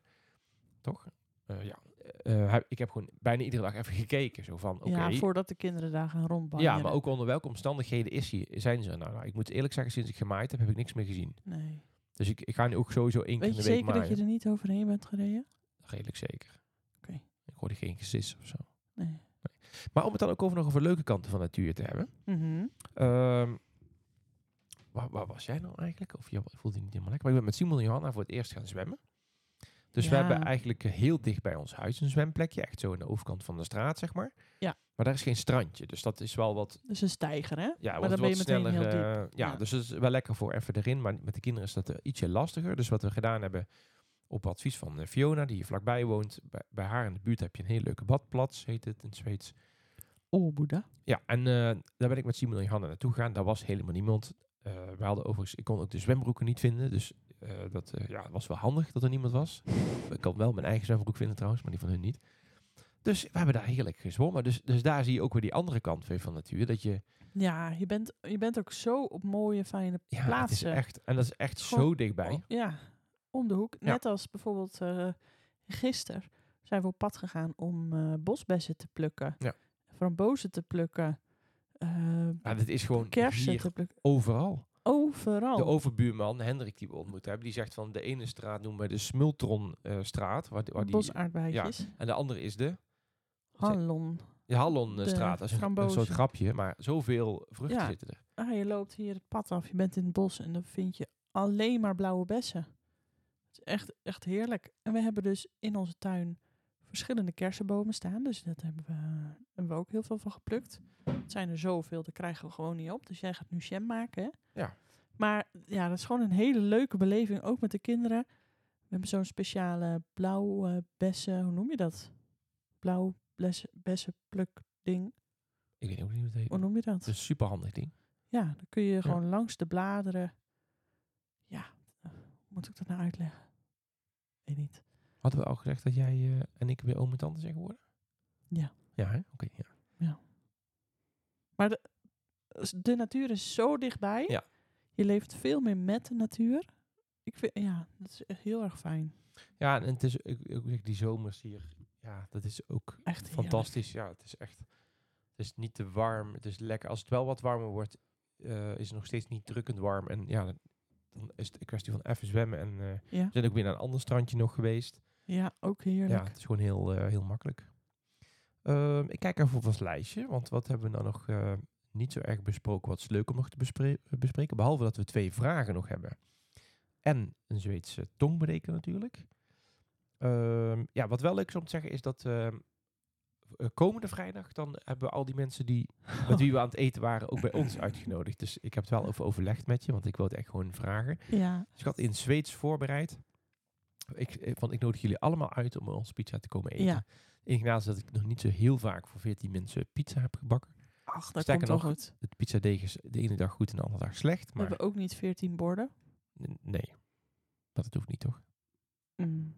Toch? eh, ja, eh, ik heb gewoon bijna iedere dag even gekeken. Zo van, oké, Ja, ja, voordat de kinderen daar gaan rondbanjeren. maar ook onder welke omstandigheden is hij, zijn ze er nou? nou? Ik moet eerlijk zeggen, sinds ik gemaaid heb, heb ik niks meer gezien. Nee. Dus ik, ik ga nu ook sowieso één keer in de week zeker dat je er niet overheen bent gereden? Redelijk zeker. Oké. Ik hoorde geen gesis of zo. Nee. Maar om het dan ook over nog over leuke kanten van natuur te hebben. Mhm. Ehm, waar, waar was jij nou eigenlijk? Of je voelde je niet helemaal lekker. Maar ik ben met Simon en Johanna voor het eerst gaan zwemmen. Dus we hebben eigenlijk eh, heel dicht bij ons huis een zwemplekje. Echt zo aan de overkant van de straat, zeg maar. Ja. Maar daar is geen strandje. Dus dat is wel wat, Dus een stijger, hè? ja, maar dan ben je meteen sneller. heel diep. eh, ja, Ja. dus dat is wel lekker voor even erin. Maar met de kinderen is dat eh, ietsje lastiger. Dus wat we gedaan hebben, op advies van Fiona, die hier vlakbij woont. Bij, bij haar in de buurt heb je een hele leuke badplaats, heet het in het Zweeds. Oh, Boeddha. Ja, en daar ben ik met Simon en Johanna naartoe gegaan. Daar was helemaal niemand. Eh, we hadden overigens, ik kon ook de zwembroeken niet vinden. Dus eh, dat eh, ja, was wel handig dat er niemand was. ik kon wel mijn eigen zwembroek vinden trouwens, maar die van hun niet. Dus we hebben daar heerlijk gezwommen. Dus, dus daar zie je ook weer die andere kant weer van natuur. Dat je, Ja, je bent, je bent ook zo op mooie, fijne ja, het is plaatsen. echt, en dat is echt Gewoon- zo dichtbij. Ja, om de hoek. Ja. Net als bijvoorbeeld eh gisteren zijn we op pad gegaan om bosbessen te plukken. Ja. Frambozen te plukken. Eh, Ja, dit is gewoon hier overal. Overal. De overbuurman, Hendrik, die we ontmoet hebben, die zegt van de ene straat noemen we de Smultronstraat. waar, waar die, Bosaardbeidjes. en de andere is de Hallon. De Hallonstraat, dat is een, een soort grapje, maar zoveel vruchten Ja. zitten er. Ah, je loopt hier het pad af, je bent in het bos en dan vind je alleen maar blauwe bessen. Het is echt, echt heerlijk. En we hebben dus in onze tuin verschillende kersenbomen staan. Dus dat hebben we, hebben we ook heel veel van geplukt. Het zijn er zoveel, dat krijgen we gewoon niet op. Dus jij gaat nu jam maken, hè? Ja. Maar ja, dat is gewoon een hele leuke beleving, ook met de kinderen. We hebben zo'n speciale blauwe bessen, hoe noem je dat? Blauw bessen, bessenpluk ding. Ik weet ook niet hoe het heet. Hoe noem je dat? Een super handig ding. Ja, dan kun je gewoon langs de bladeren. Ja, hoe moet ik dat nou uitleggen? Weet niet. Hadden we al gezegd dat jij eh, en ik weer oom en tante zijn geworden? Ja. Ja? Oké, ja. Maar de, de natuur is zo dichtbij. Ja. Je leeft veel meer met de natuur. Ik vind, ja, dat is echt heel erg fijn. Ja, en het is, ik, ik zeg, die zomers hier, ja, dat is ook Echt heerlijk. fantastisch. Ja, het is echt, het is niet te warm, het is lekker. Als het wel wat warmer wordt, eh, is het nog steeds niet drukkend warm. En ja, dan, is het een kwestie van even zwemmen. En Ja, we zijn ook weer naar een ander strandje nog geweest. Ja ook heerlijk. Ja, het is gewoon heel, eh, heel makkelijk. Ehm, ik kijk even op ons lijstje, want wat hebben we nou nog eh, niet zo erg besproken? Wat is leuk om nog te bespre- bespreken? Behalve dat we twee vragen nog hebben. En een Zweedse tongbreker natuurlijk. Ehm, ja, wat wel leuk is om te zeggen is dat ehm, eh, komende vrijdag dan hebben we al die mensen die met wie we aan het eten waren ook bij ons uitgenodigd. Dus ik heb het wel over overlegd met je, want ik wil het echt gewoon vragen. Ja, Dus ik had in Zweeds voorbereid. Ik, eh, van, ik nodig jullie allemaal uit om ons pizza te komen eten. Ja. Ignaas dat ik nog niet zo heel vaak voor 14 mensen pizza heb gebakken. ach, dat Sterker komt nog, goed. Het pizzadeeg is de ene dag goed en de andere dag slecht. We Maar hebben ook niet 14 borden. nee, maar dat hoeft niet toch? Mm,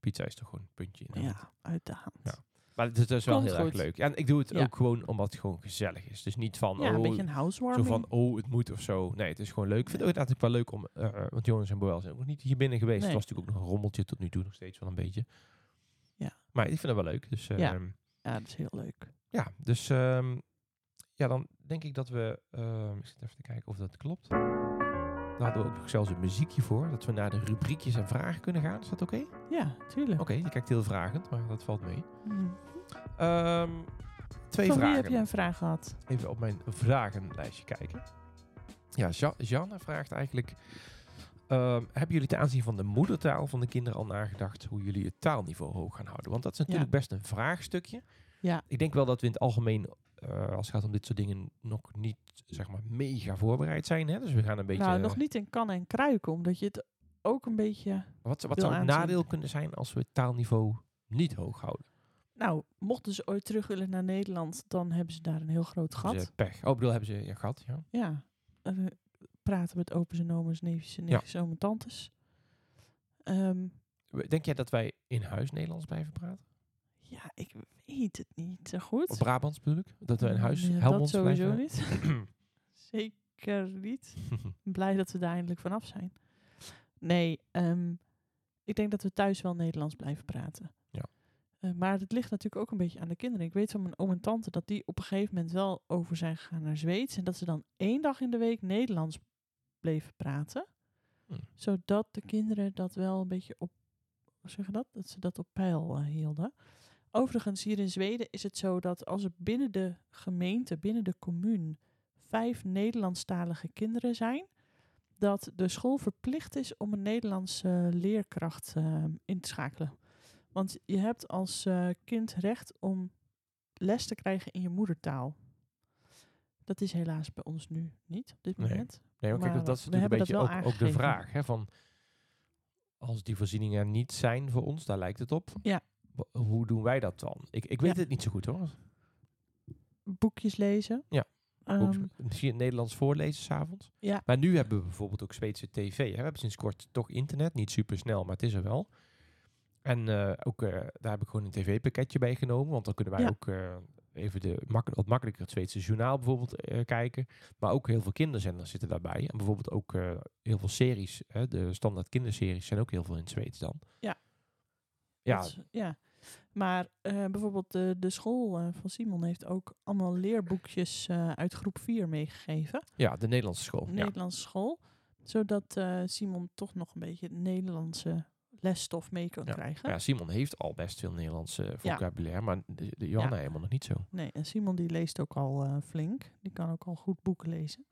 Pizza is toch gewoon een puntje in de hand. ja, uit de hand. Ja. Maar het is, is wel Komt heel erg goed. leuk. En ik doe het Ja. ook gewoon omdat het gewoon gezellig is. Dus niet van, Ja, een oh, beetje een zo housewarming. van, oh, het moet of zo. Nee, het is gewoon leuk. Ik vind het ook inderdaad ook wel leuk om, eh, want Jonas en Boel zijn ook nog niet hier binnen geweest. Nee. Het was natuurlijk ook nog een rommeltje tot nu toe, nog steeds wel een beetje. Ja. Maar ik vind het wel leuk. Dus Ja. ja, ja, dat is heel leuk. ja dus ehm, ja, dan denk ik dat we, ehm, ik zit even te kijken of dat klopt. Daar hadden we ook nog zelfs een muziekje voor, dat we naar de rubriekjes en vragen kunnen gaan. Is dat oké? Ja, tuurlijk. Oké, je kijkt heel vragend, maar dat valt mee. Mm. Twee Van wie vragen. heb jij een vraag gehad? Even op mijn vragenlijstje kijken. Ja, Ja, Jeanne vraagt eigenlijk... ehm, hebben jullie ten aanzien van de moedertaal van de kinderen al nagedacht... hoe jullie het taalniveau hoog gaan houden? Want dat is natuurlijk best een vraagstukje. Ja. Ik denk wel dat we in het algemeen... eh, als het gaat om dit soort dingen nog niet zeg maar mega voorbereid zijn. Hè? Dus we gaan een beetje... nou, nog niet in kan en kruiken, omdat je het ook een beetje... Wat, wat zou het aanzien. nadeel kunnen zijn als we het taalniveau niet hoog houden? Nou, mochten ze ooit terug willen naar Nederland, dan hebben ze daar een heel groot gat. Ze pech. Oh, bedoel, hebben ze een gat, ja. Ja, eh, praten met opa's en oma's, neefjes en Ja. oom en tantes. Ehm, Denk jij dat wij in huis Nederlands blijven praten? Ja, ik weet het niet zo goed. Of Brabants bedoel ik? Dat we in huis Ja, dat Helmonds sowieso niet. Zeker niet. Blij dat we daar eindelijk vanaf zijn. Nee, ehm, ik denk dat we thuis wel Nederlands blijven praten. Ja. Eh, maar het ligt natuurlijk ook een beetje aan de kinderen. Ik weet van mijn oom en tante dat die op een gegeven moment wel over zijn gegaan naar Zweeds. En dat ze dan één dag in de week Nederlands bleven praten. Hm. Zodat de kinderen dat wel een beetje op, hoe zeg je dat? Dat ze dat op peil eh, hielden. Overigens, hier in Zweden is het zo dat als er binnen de gemeente, binnen de commune, vijf Nederlandstalige kinderen zijn, dat de school verplicht is om een Nederlandse leerkracht eh, in te schakelen. Want je hebt als eh, kind recht om les te krijgen in je moedertaal. Dat is helaas bij ons nu niet op dit Nee. moment. Nee, maar kijk, dat is natuurlijk een beetje ook, ook de vraag. Hè, van, als die voorzieningen er niet zijn voor ons, daar lijkt het op. Ja. Hoe doen wij dat dan? Ik, ik weet Ja. het niet zo goed hoor. Boekjes lezen. Ja, Ehm, misschien het Nederlands voorlezen s'avonds. Ja. Maar nu hebben we bijvoorbeeld ook Zweedse tv. Hè. We hebben sinds kort toch internet. Niet super snel, maar het is er wel. En eh, ook, eh, daar heb ik gewoon een tv-pakketje bij genomen. Want dan kunnen wij Ja. ook eh, even de mak wat makkelijker het Zweedse journaal bijvoorbeeld kijken. Maar ook heel veel kinderzenders zitten daarbij. En bijvoorbeeld ook heel veel series. Hè. De standaard kinderseries zijn ook heel veel in het Zweeds dan. Ja. Ja, is- ja. Maar eh, bijvoorbeeld de, de school eh, van Simon heeft ook allemaal leerboekjes eh, uit groep 4 meegegeven. ja, de Nederlandse school. Nederlandse school. Zodat Simon toch nog een beetje Nederlandse lesstof mee kan Ja. krijgen. Ja, Simon heeft al best veel Nederlandse vocabulaire. Maar de, de Johanna helemaal nog niet zo. Nee, en Simon die leest ook al flink. Die kan ook al goed boeken lezen.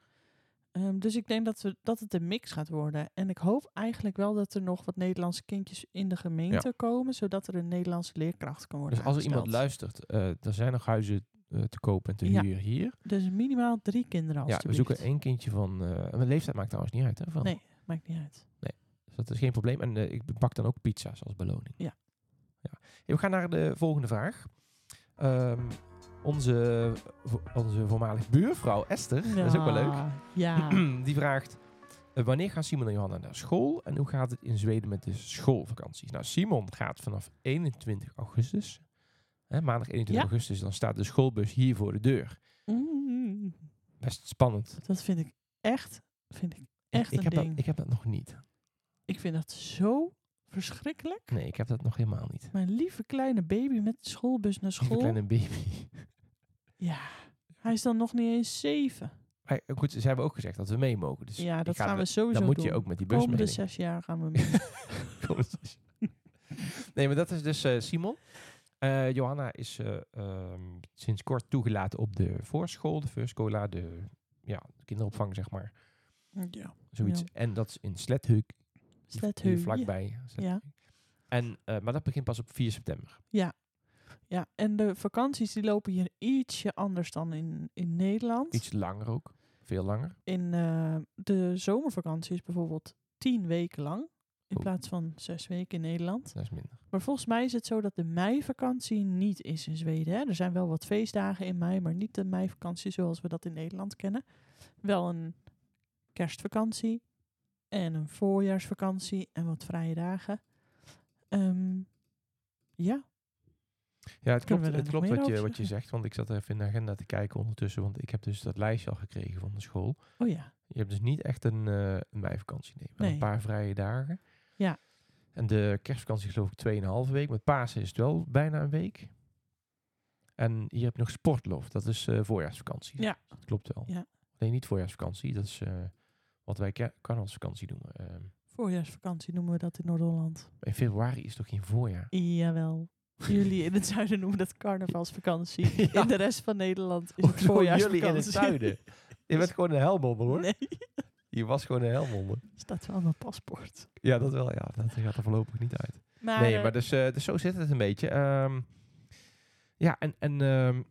Ehm, dus ik denk dat, we, dat het een mix gaat worden. En ik hoop eigenlijk wel dat er nog wat Nederlandse kindjes in de gemeente komen, zodat er een Nederlandse leerkracht kan worden Dus als er iemand luistert, eh, er zijn nog huizen eh, te kopen en te Ja. huren hier. Dus minimaal drie kinderen Ja, alstublieft. we zoeken één kindje van... eh mijn leeftijd maakt trouwens niet uit, hè? Van, Nee, maakt niet uit. Dus dat is geen probleem. En eh, ik pak dan ook pizza's als beloning. Ja. ja. Hey, we gaan naar de volgende vraag. Ehm, onze, onze voormalige buurvrouw Esther, dat is ook wel leuk. Ja. Die vraagt... eh, wanneer gaan Simon en Johanna naar school? En hoe gaat het in Zweden met de schoolvakanties? Nou, Simon gaat vanaf 21 augustus. Hè, maandag 21 Ja. augustus. Dan staat de schoolbus hier voor de deur. Mm, Best spannend. dat vind ik echt, vind ik Ik- echt ik, een heb ding. Dat, ik heb dat nog niet. Ik vind dat zo verschrikkelijk. Nee, ik heb dat nog helemaal niet. Mijn lieve kleine baby met de schoolbus naar school. kleine baby. Ja, hij is dan nog niet eens zeven. Maar eh, goed, ze hebben ook gezegd dat we mee mogen. Dus ja, dat ga gaan we sowieso Dan moet doen. je ook met die bus Komende mee. zes jaar gaan we mee. nee, maar dat is dus eh, Simon. Eh, Johanna is ehm, sinds kort toegelaten op de voorschool, de voorschola, de ja, kinderopvang, zeg maar. ja. Zoiets. Ja. En dat is in Slethuk, hier Sletheu, vlakbij. Slethuk. En, eh, maar dat begint pas op 4 september. Ja. ja, en de vakanties die lopen hier ietsje anders dan in, in Nederland. Iets langer ook. Veel langer. In eh, de zomervakantie is bijvoorbeeld tien weken lang. In Oh. plaats van zes weken in Nederland. Dat is minder. Maar volgens mij is het zo dat de meivakantie niet is in Zweden. Hè? Er zijn wel wat feestdagen in mei, maar niet de meivakantie zoals we dat in Nederland kennen. Wel een kerstvakantie en een voorjaarsvakantie en wat vrije dagen. Ehm, ja, Ja, het Kunnen klopt, het klopt wat, je, wat je zegt. Want ik zat even in de agenda te kijken ondertussen. Want ik heb dus dat lijstje al gekregen van de school. oh ja. Je hebt dus niet echt een, eh een meivakantie. Nee, Nee. een paar vrije dagen. Ja. En de kerstvakantie is geloof ik 2,5 week. Met Pasen is het wel bijna een week. En hier heb je nog sportlof. Dat is eh, voorjaarsvakantie. Ja. Dat klopt wel. Ja. Nee, niet voorjaarsvakantie. Dat is eh, wat wij carnavalsvakantie doen. Ehm, Voorjaarsvakantie noemen we dat in Noord-Holland. in februari is toch geen voorjaar? Jawel. Jullie in het zuiden noemen dat carnavalsvakantie. Ja. In de rest van Nederland is het voorjaarsvakantie. jullie in het zuiden. Je bent gewoon een helmonder hoor. Nee, Je was gewoon een helmonder. staat wel mijn paspoort. Ja, dat wel. Ja, dat gaat er voorlopig niet uit. Maar, nee, eh, maar dus, eh, dus zo zit het een beetje. Ehm, ja, en, en ehm,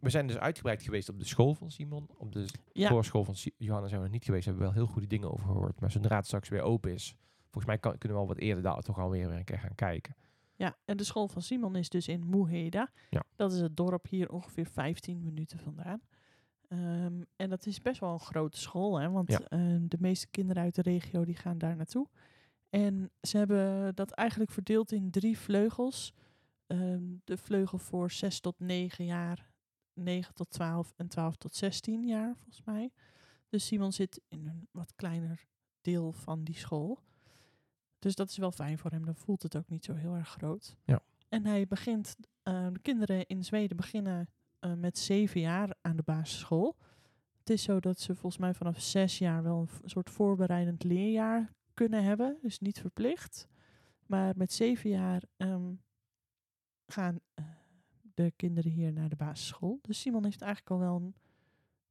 we zijn dus uitgebreid geweest op de school van Simon. Op de ja, voorschool van Si- Johanna zijn we niet geweest. Hebben we wel heel goede dingen over gehoord. Maar zodra het straks weer open is, volgens mij kan, kunnen we al wat eerder daar toch alweer weer een keer gaan kijken. ja, en de school van Simon is dus in Moheda. Ja. Dat is het dorp hier ongeveer 15 minuten vandaan. Ehm, en dat is best wel een grote school, hè, want Ja. ehm, de meeste kinderen uit de regio die gaan daar naartoe. En ze hebben dat eigenlijk verdeeld in drie vleugels. Ehm, de vleugel voor 6 tot 9 jaar, 9 tot 12 en 12 tot 16 jaar volgens mij. Dus Simon zit in een wat kleiner deel van die school. Dus dat is wel fijn voor hem. Dan voelt het ook niet zo heel erg groot. Ja. En hij begint, eh, de kinderen in Zweden beginnen eh, met zeven jaar aan de basisschool. Het is zo dat ze volgens mij vanaf zes jaar wel een soort voorbereidend leerjaar kunnen hebben. Dus niet verplicht. Maar met zeven jaar ehm, gaan eh, de kinderen hier naar de basisschool. Dus Simon heeft eigenlijk al wel een,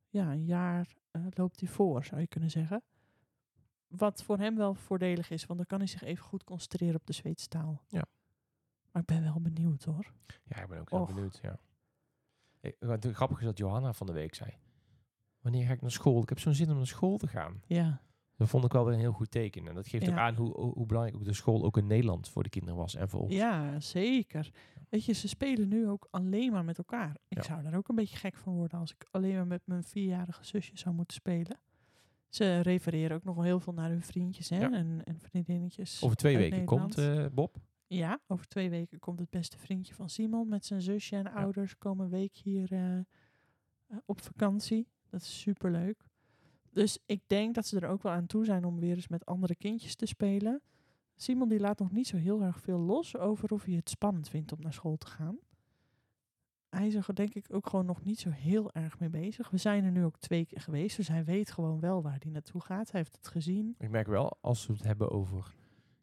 ja, een jaar eh, loopt hij voor, zou je kunnen zeggen. Wat voor hem wel voordelig is, want dan kan hij zich even goed concentreren op de Zweedse taal. Ja. Maar ik ben wel benieuwd hoor. Ja, ik ben ook heel Och. benieuwd. Ja. Wat het grappige is dat Johanna van de week zei. Wanneer ga ik naar school? Ik heb zo'n zin om naar school te gaan. Ja, Dat vond ik wel weer een heel goed teken. En dat geeft ook aan hoe, hoe belangrijk ook de school ook in Nederland voor de kinderen was en voor ons. ja zeker. Weet je, ze spelen nu ook alleen maar met elkaar. Ik Ja. zou daar ook een beetje gek van worden als ik alleen maar met mijn vierjarige zusje zou moeten spelen. Ze refereren ook nog wel heel veel naar hun vriendjes hè, Ja. en, en vriendinnetjes. Over twee weken komt eh, Bob. Ja, over twee weken komt het beste vriendje van Simon met zijn zusje en ouders komen een week hier eh, eh, op vakantie. Dat is super leuk. Dus ik denk dat ze er ook wel aan toe zijn om weer eens met andere kindjes te spelen. Simon die laat nog niet zo heel erg veel los over of hij het spannend vindt om naar school te gaan. Hij is er denk ik ook gewoon nog niet zo heel erg mee bezig. We zijn er nu ook twee keer geweest, dus hij weet gewoon wel waar hij naartoe gaat. Hij heeft het gezien. Ik merk wel, als we het hebben over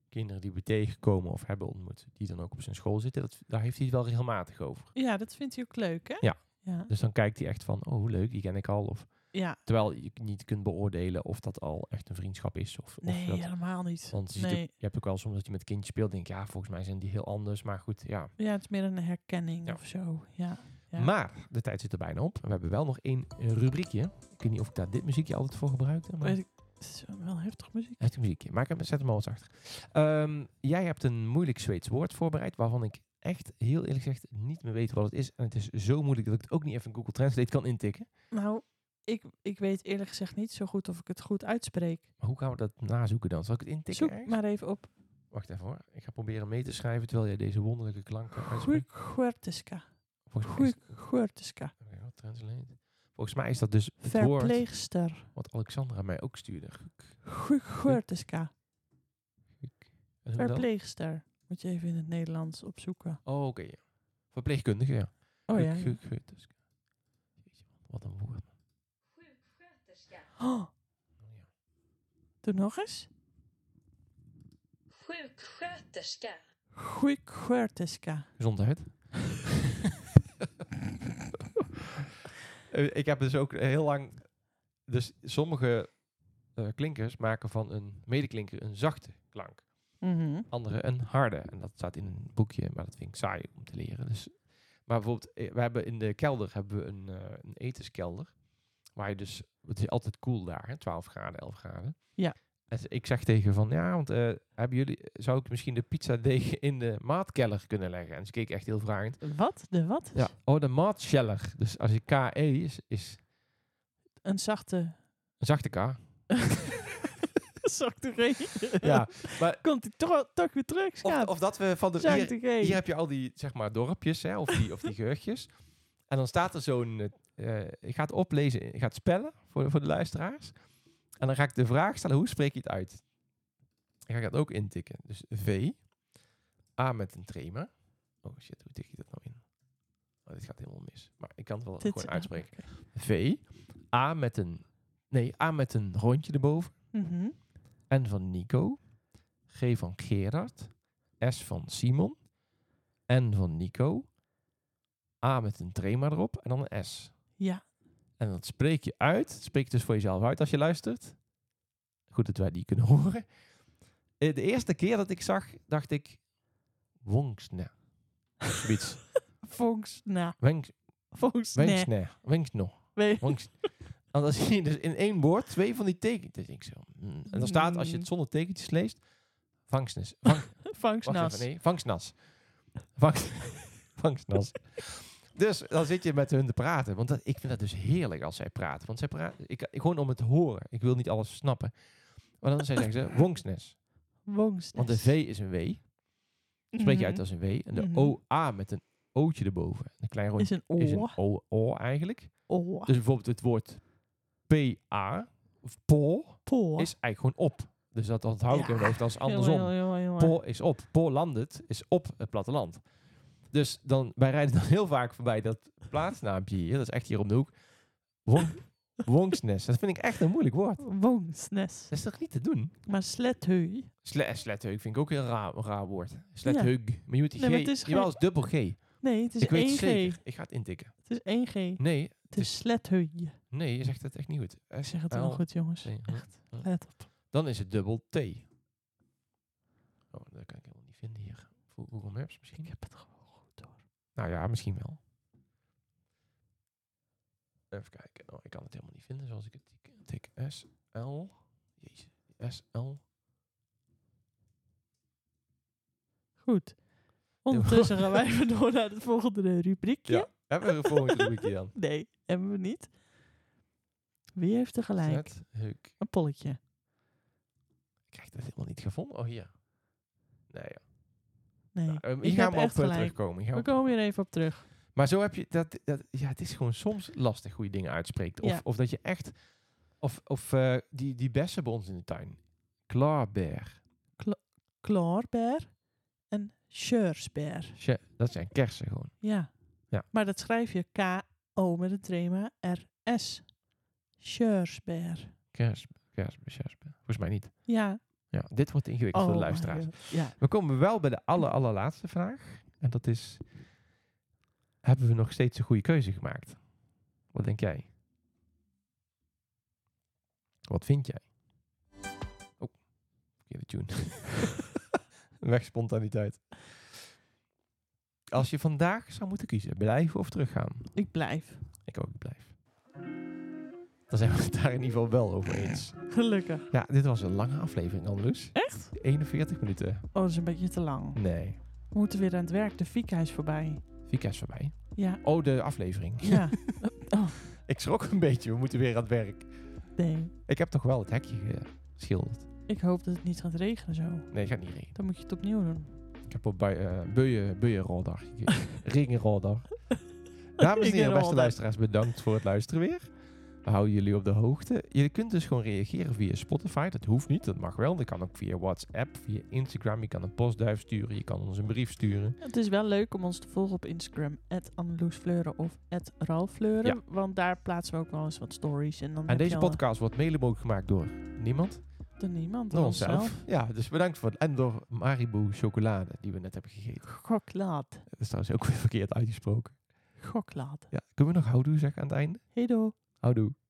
kinderen die we tegenkomen of hebben ontmoet, die dan ook op zijn school zitten, dat, daar heeft hij het wel regelmatig over. Ja, dat vindt hij ook leuk, hè? Ja. Ja, Dus dan kijkt hij echt van, oh leuk, die ken ik al. Of, ja. terwijl je niet kunt beoordelen of dat al echt een vriendschap is. Of, of nee, dat, helemaal niet. Want je, ziet nee. ook- je hebt ook wel soms dat je met kindjes speelt, denk je, ja, volgens mij zijn die heel anders. Maar goed, ja. Ja, het is meer een herkenning Ja. of zo. Ja. ja. Maar de tijd zit er bijna op. We hebben wel nog één rubriekje. Ik weet niet of ik daar dit muziekje altijd voor gebruikte. Maar Weet ik, het is wel heftig muziek. Heeft een muziekje. Maar ik heb, zet hem al eens achter. Ehm, jij hebt een moeilijk Zweeds woord voorbereid, waarvan ik echt heel eerlijk gezegd niet meer weet wat het is. En het is zo moeilijk dat ik het ook niet even in Google Translate kan intikken. Nou, ik, ik weet eerlijk gezegd niet zo goed of ik het goed uitspreek. Maar hoe gaan we dat nazoeken dan? Zal ik het intikken Zoek ergens? maar even op. Wacht even hoor. Ik ga proberen mee te schrijven terwijl jij deze wonderlijke klanken uitspreekt. Guertiska. Volgens mij, is, Guertiska. Oké, wat translate. Volgens mij is dat dus het woord Verpleegster. wat Alexandra mij ook stuurde. Dan? Verpleegster. Moet je even in het Nederlands opzoeken. Oh, oké. ja. Verpleegkundige, ja. Oh ja. Jeetje, Wat een woord. Sjuksköterska. Oh, ja. doe nog eens. Sjuksköterska. Guertiska. Gezondheid. Eh, ik heb dus ook heel lang... Dus sommige eh, klinkers maken van een medeklinker een zachte klank. Mhm. Andere een harde. En dat staat in een boekje, maar dat vind ik saai om te leren. Dus, maar bijvoorbeeld, eh, we hebben in de kelder hebben we een, eh, een etenskelder. Waar je dus... Het is altijd koel daar, hè, 12 graden, 11 graden. Ja. En ik zeg tegen van, ja, want eh, hebben jullie, zou ik misschien de pizzadeeg in de maatkeller kunnen leggen? En ze keek echt heel vragend. Wat? De wat? Ja, oh, de maatscheller. Dus als je KE is, is Een zachte... een zachte K. zachte G. Ja, maar Komt hij toch, toch weer terug, of, of dat we van de... Hier, hier heb je al die, zeg maar, dorpjes, hè, of die, of die gehuchtjes. En dan staat er zo'n... ik ga het oplezen, ik ga het spellen voor, voor de luisteraars. En dan ga ik de vraag stellen, hoe spreek je het uit? Ik ga dat ook intikken. Dus V, A met een trema. Oh shit, hoe tik je dat nou in? Oh, dit gaat helemaal mis. Maar ik kan het wel Dit- gewoon uitspreken. V, A met een... Nee, A met een rondje erboven. Mhm. N van Nico. G van Gerard. S van Simon. N van Nico. A met een trema erop en dan een S. Ja. En dat spreek je uit. Spreek dus voor jezelf uit als je luistert. Goed dat wij die kunnen horen. Eh, De eerste keer dat ik zag, dacht ik... Wongsne. Zoiets. Vongsna. Wengsne. Wengsno. En dan zie je dus in één woord twee van die tekentjes. Ik zo. mm. En dan staat, als je het zonder tekentjes leest... Vangsnes. Vang, Vangsnas. even, nee. Vangsnas. Vangs, vangsnas. Dus dan zit je met hun te praten. Want dat, ik vind dat dus heerlijk als zij praten. Want zij praten... Ik, ik, gewoon om het te horen. Ik wil niet alles snappen. Maar dan zeggen ze wongsnes. Wongsnes. Want de V is een W. Spreek je uit als een W. En de Mhm. OA met een O'tje erboven. Een klein Is rondje een is een O, O eigenlijk. Dus bijvoorbeeld het woord PA of PO Poor. is eigenlijk gewoon op. Dus dat onthoud ik in mijn hoofd als andersom. Heel, heel, heel, heel, Po is op. Po landet is op het platteland. Dus dan, wij rijden dan heel vaak voorbij dat plaatsnaampje hier. Dat is echt hier om de hoek. Wong, Wongsnes. Dat vind ik echt een moeilijk woord. Woonsnes. Dat is toch niet te doen? Maar sletheu. Sle Sletheug vind ik ook een raar, woord. Sletheug. Maar je moet die Nee, G... het is Jawel, is dubbel G. Nee, het is ik weet 1 het G. zeker. Ik ga het intikken. Het is 1 G. Nee, Het is sletheu. nee, je zegt het echt niet goed. Ik zeg het wel goed, jongens. Nee, Echt. ja. Let op. Dan is het dubbel T. Oh, dat kan ik helemaal niet vinden hier. Voor Google Maps misschien. Ik heb het gewoon. Nou ja, misschien wel. Even kijken. Oh, ik kan het helemaal niet vinden zoals ik het tik. Tik SL. Jezus. SL. Goed. Ondertussen gaan wij even door naar het volgende rubriekje. Ja. Hebben we een volgende rubriekje dan? Nee, hebben we niet. Wie heeft er gelijk? Zet. Een polletje. Ik krijg dat helemaal niet gevonden. Oh, hier. Nee, ja. Nee, Nou, ehm, ik heb we op gelijk. terugkomen. We komen hier even op terug. Maar zo heb je dat, dat. Ja, het is gewoon soms lastig hoe je dingen uitspreekt. Of, Ja. of dat je echt. Of, of eh, die, die bessen bij ons in de tuin. Klaarbeer. Klaarbeer en scheursbeer. Dat zijn kersen gewoon. Ja. Ja. Maar dat schrijf je K-O met een trema R-S. Scheursbeer. Kers, kers. Volgens mij niet. Ja. Ja, dit wordt ingewikkeld voor de my luisteraars. Ja. We komen wel bij de aller, allerlaatste vraag. En dat is... Hebben we nog steeds een goede keuze gemaakt? Wat denk jij? Wat vind jij? Oh, verkeerde tune. Weg spontaniteit. Als je vandaag zou moeten kiezen, blijven of teruggaan? Ik blijf. Ik ook, ik blijf. Dan zijn we het daar in ieder geval wel over eens. Gelukkig. Ja, dit was een lange aflevering, Annelies. Echt? 41 minuten. Oh, dat is een beetje te lang. Nee. We moeten weer aan het werk. De Fika is voorbij. Vika is voorbij. Ja. Oh, de aflevering. Ja. oh, Ik schrok een beetje, we moeten weer aan het werk. nee. Ik heb toch wel het hekje geschilderd. Ik hoop dat het niet gaat regenen zo. Nee, het gaat niet regenen. Dan moet je het opnieuw doen. Ik heb op bij uh, Beuyen, Beuyenrodder gekeken. Regenrodder. Dames en heren, beste luisteraars, bedankt voor het luisteren weer. We houden jullie op de hoogte. Je kunt dus gewoon reageren via Spotify. Dat hoeft niet, dat mag wel. Dat kan ook via WhatsApp, via Instagram. Je kan een postduif sturen, je kan ons een brief sturen. Het is wel leuk om ons te volgen op Instagram. @anneloesfleuren of @ralfleuren, Ja. Want daar plaatsen we ook wel eens wat stories. En dan En deze podcast wordt mede mogelijk gemaakt door niemand. Door niemand. Door Door onszelf. onszelf. Ja, dus bedankt voor het. En door Maribu chocolade die we net hebben gegeten. Goklaat. Dat is trouwens ook weer verkeerd uitgesproken. Goklaat. Ja, kunnen we nog houdoe zeggen aan het einde? Hey do. Houdoe.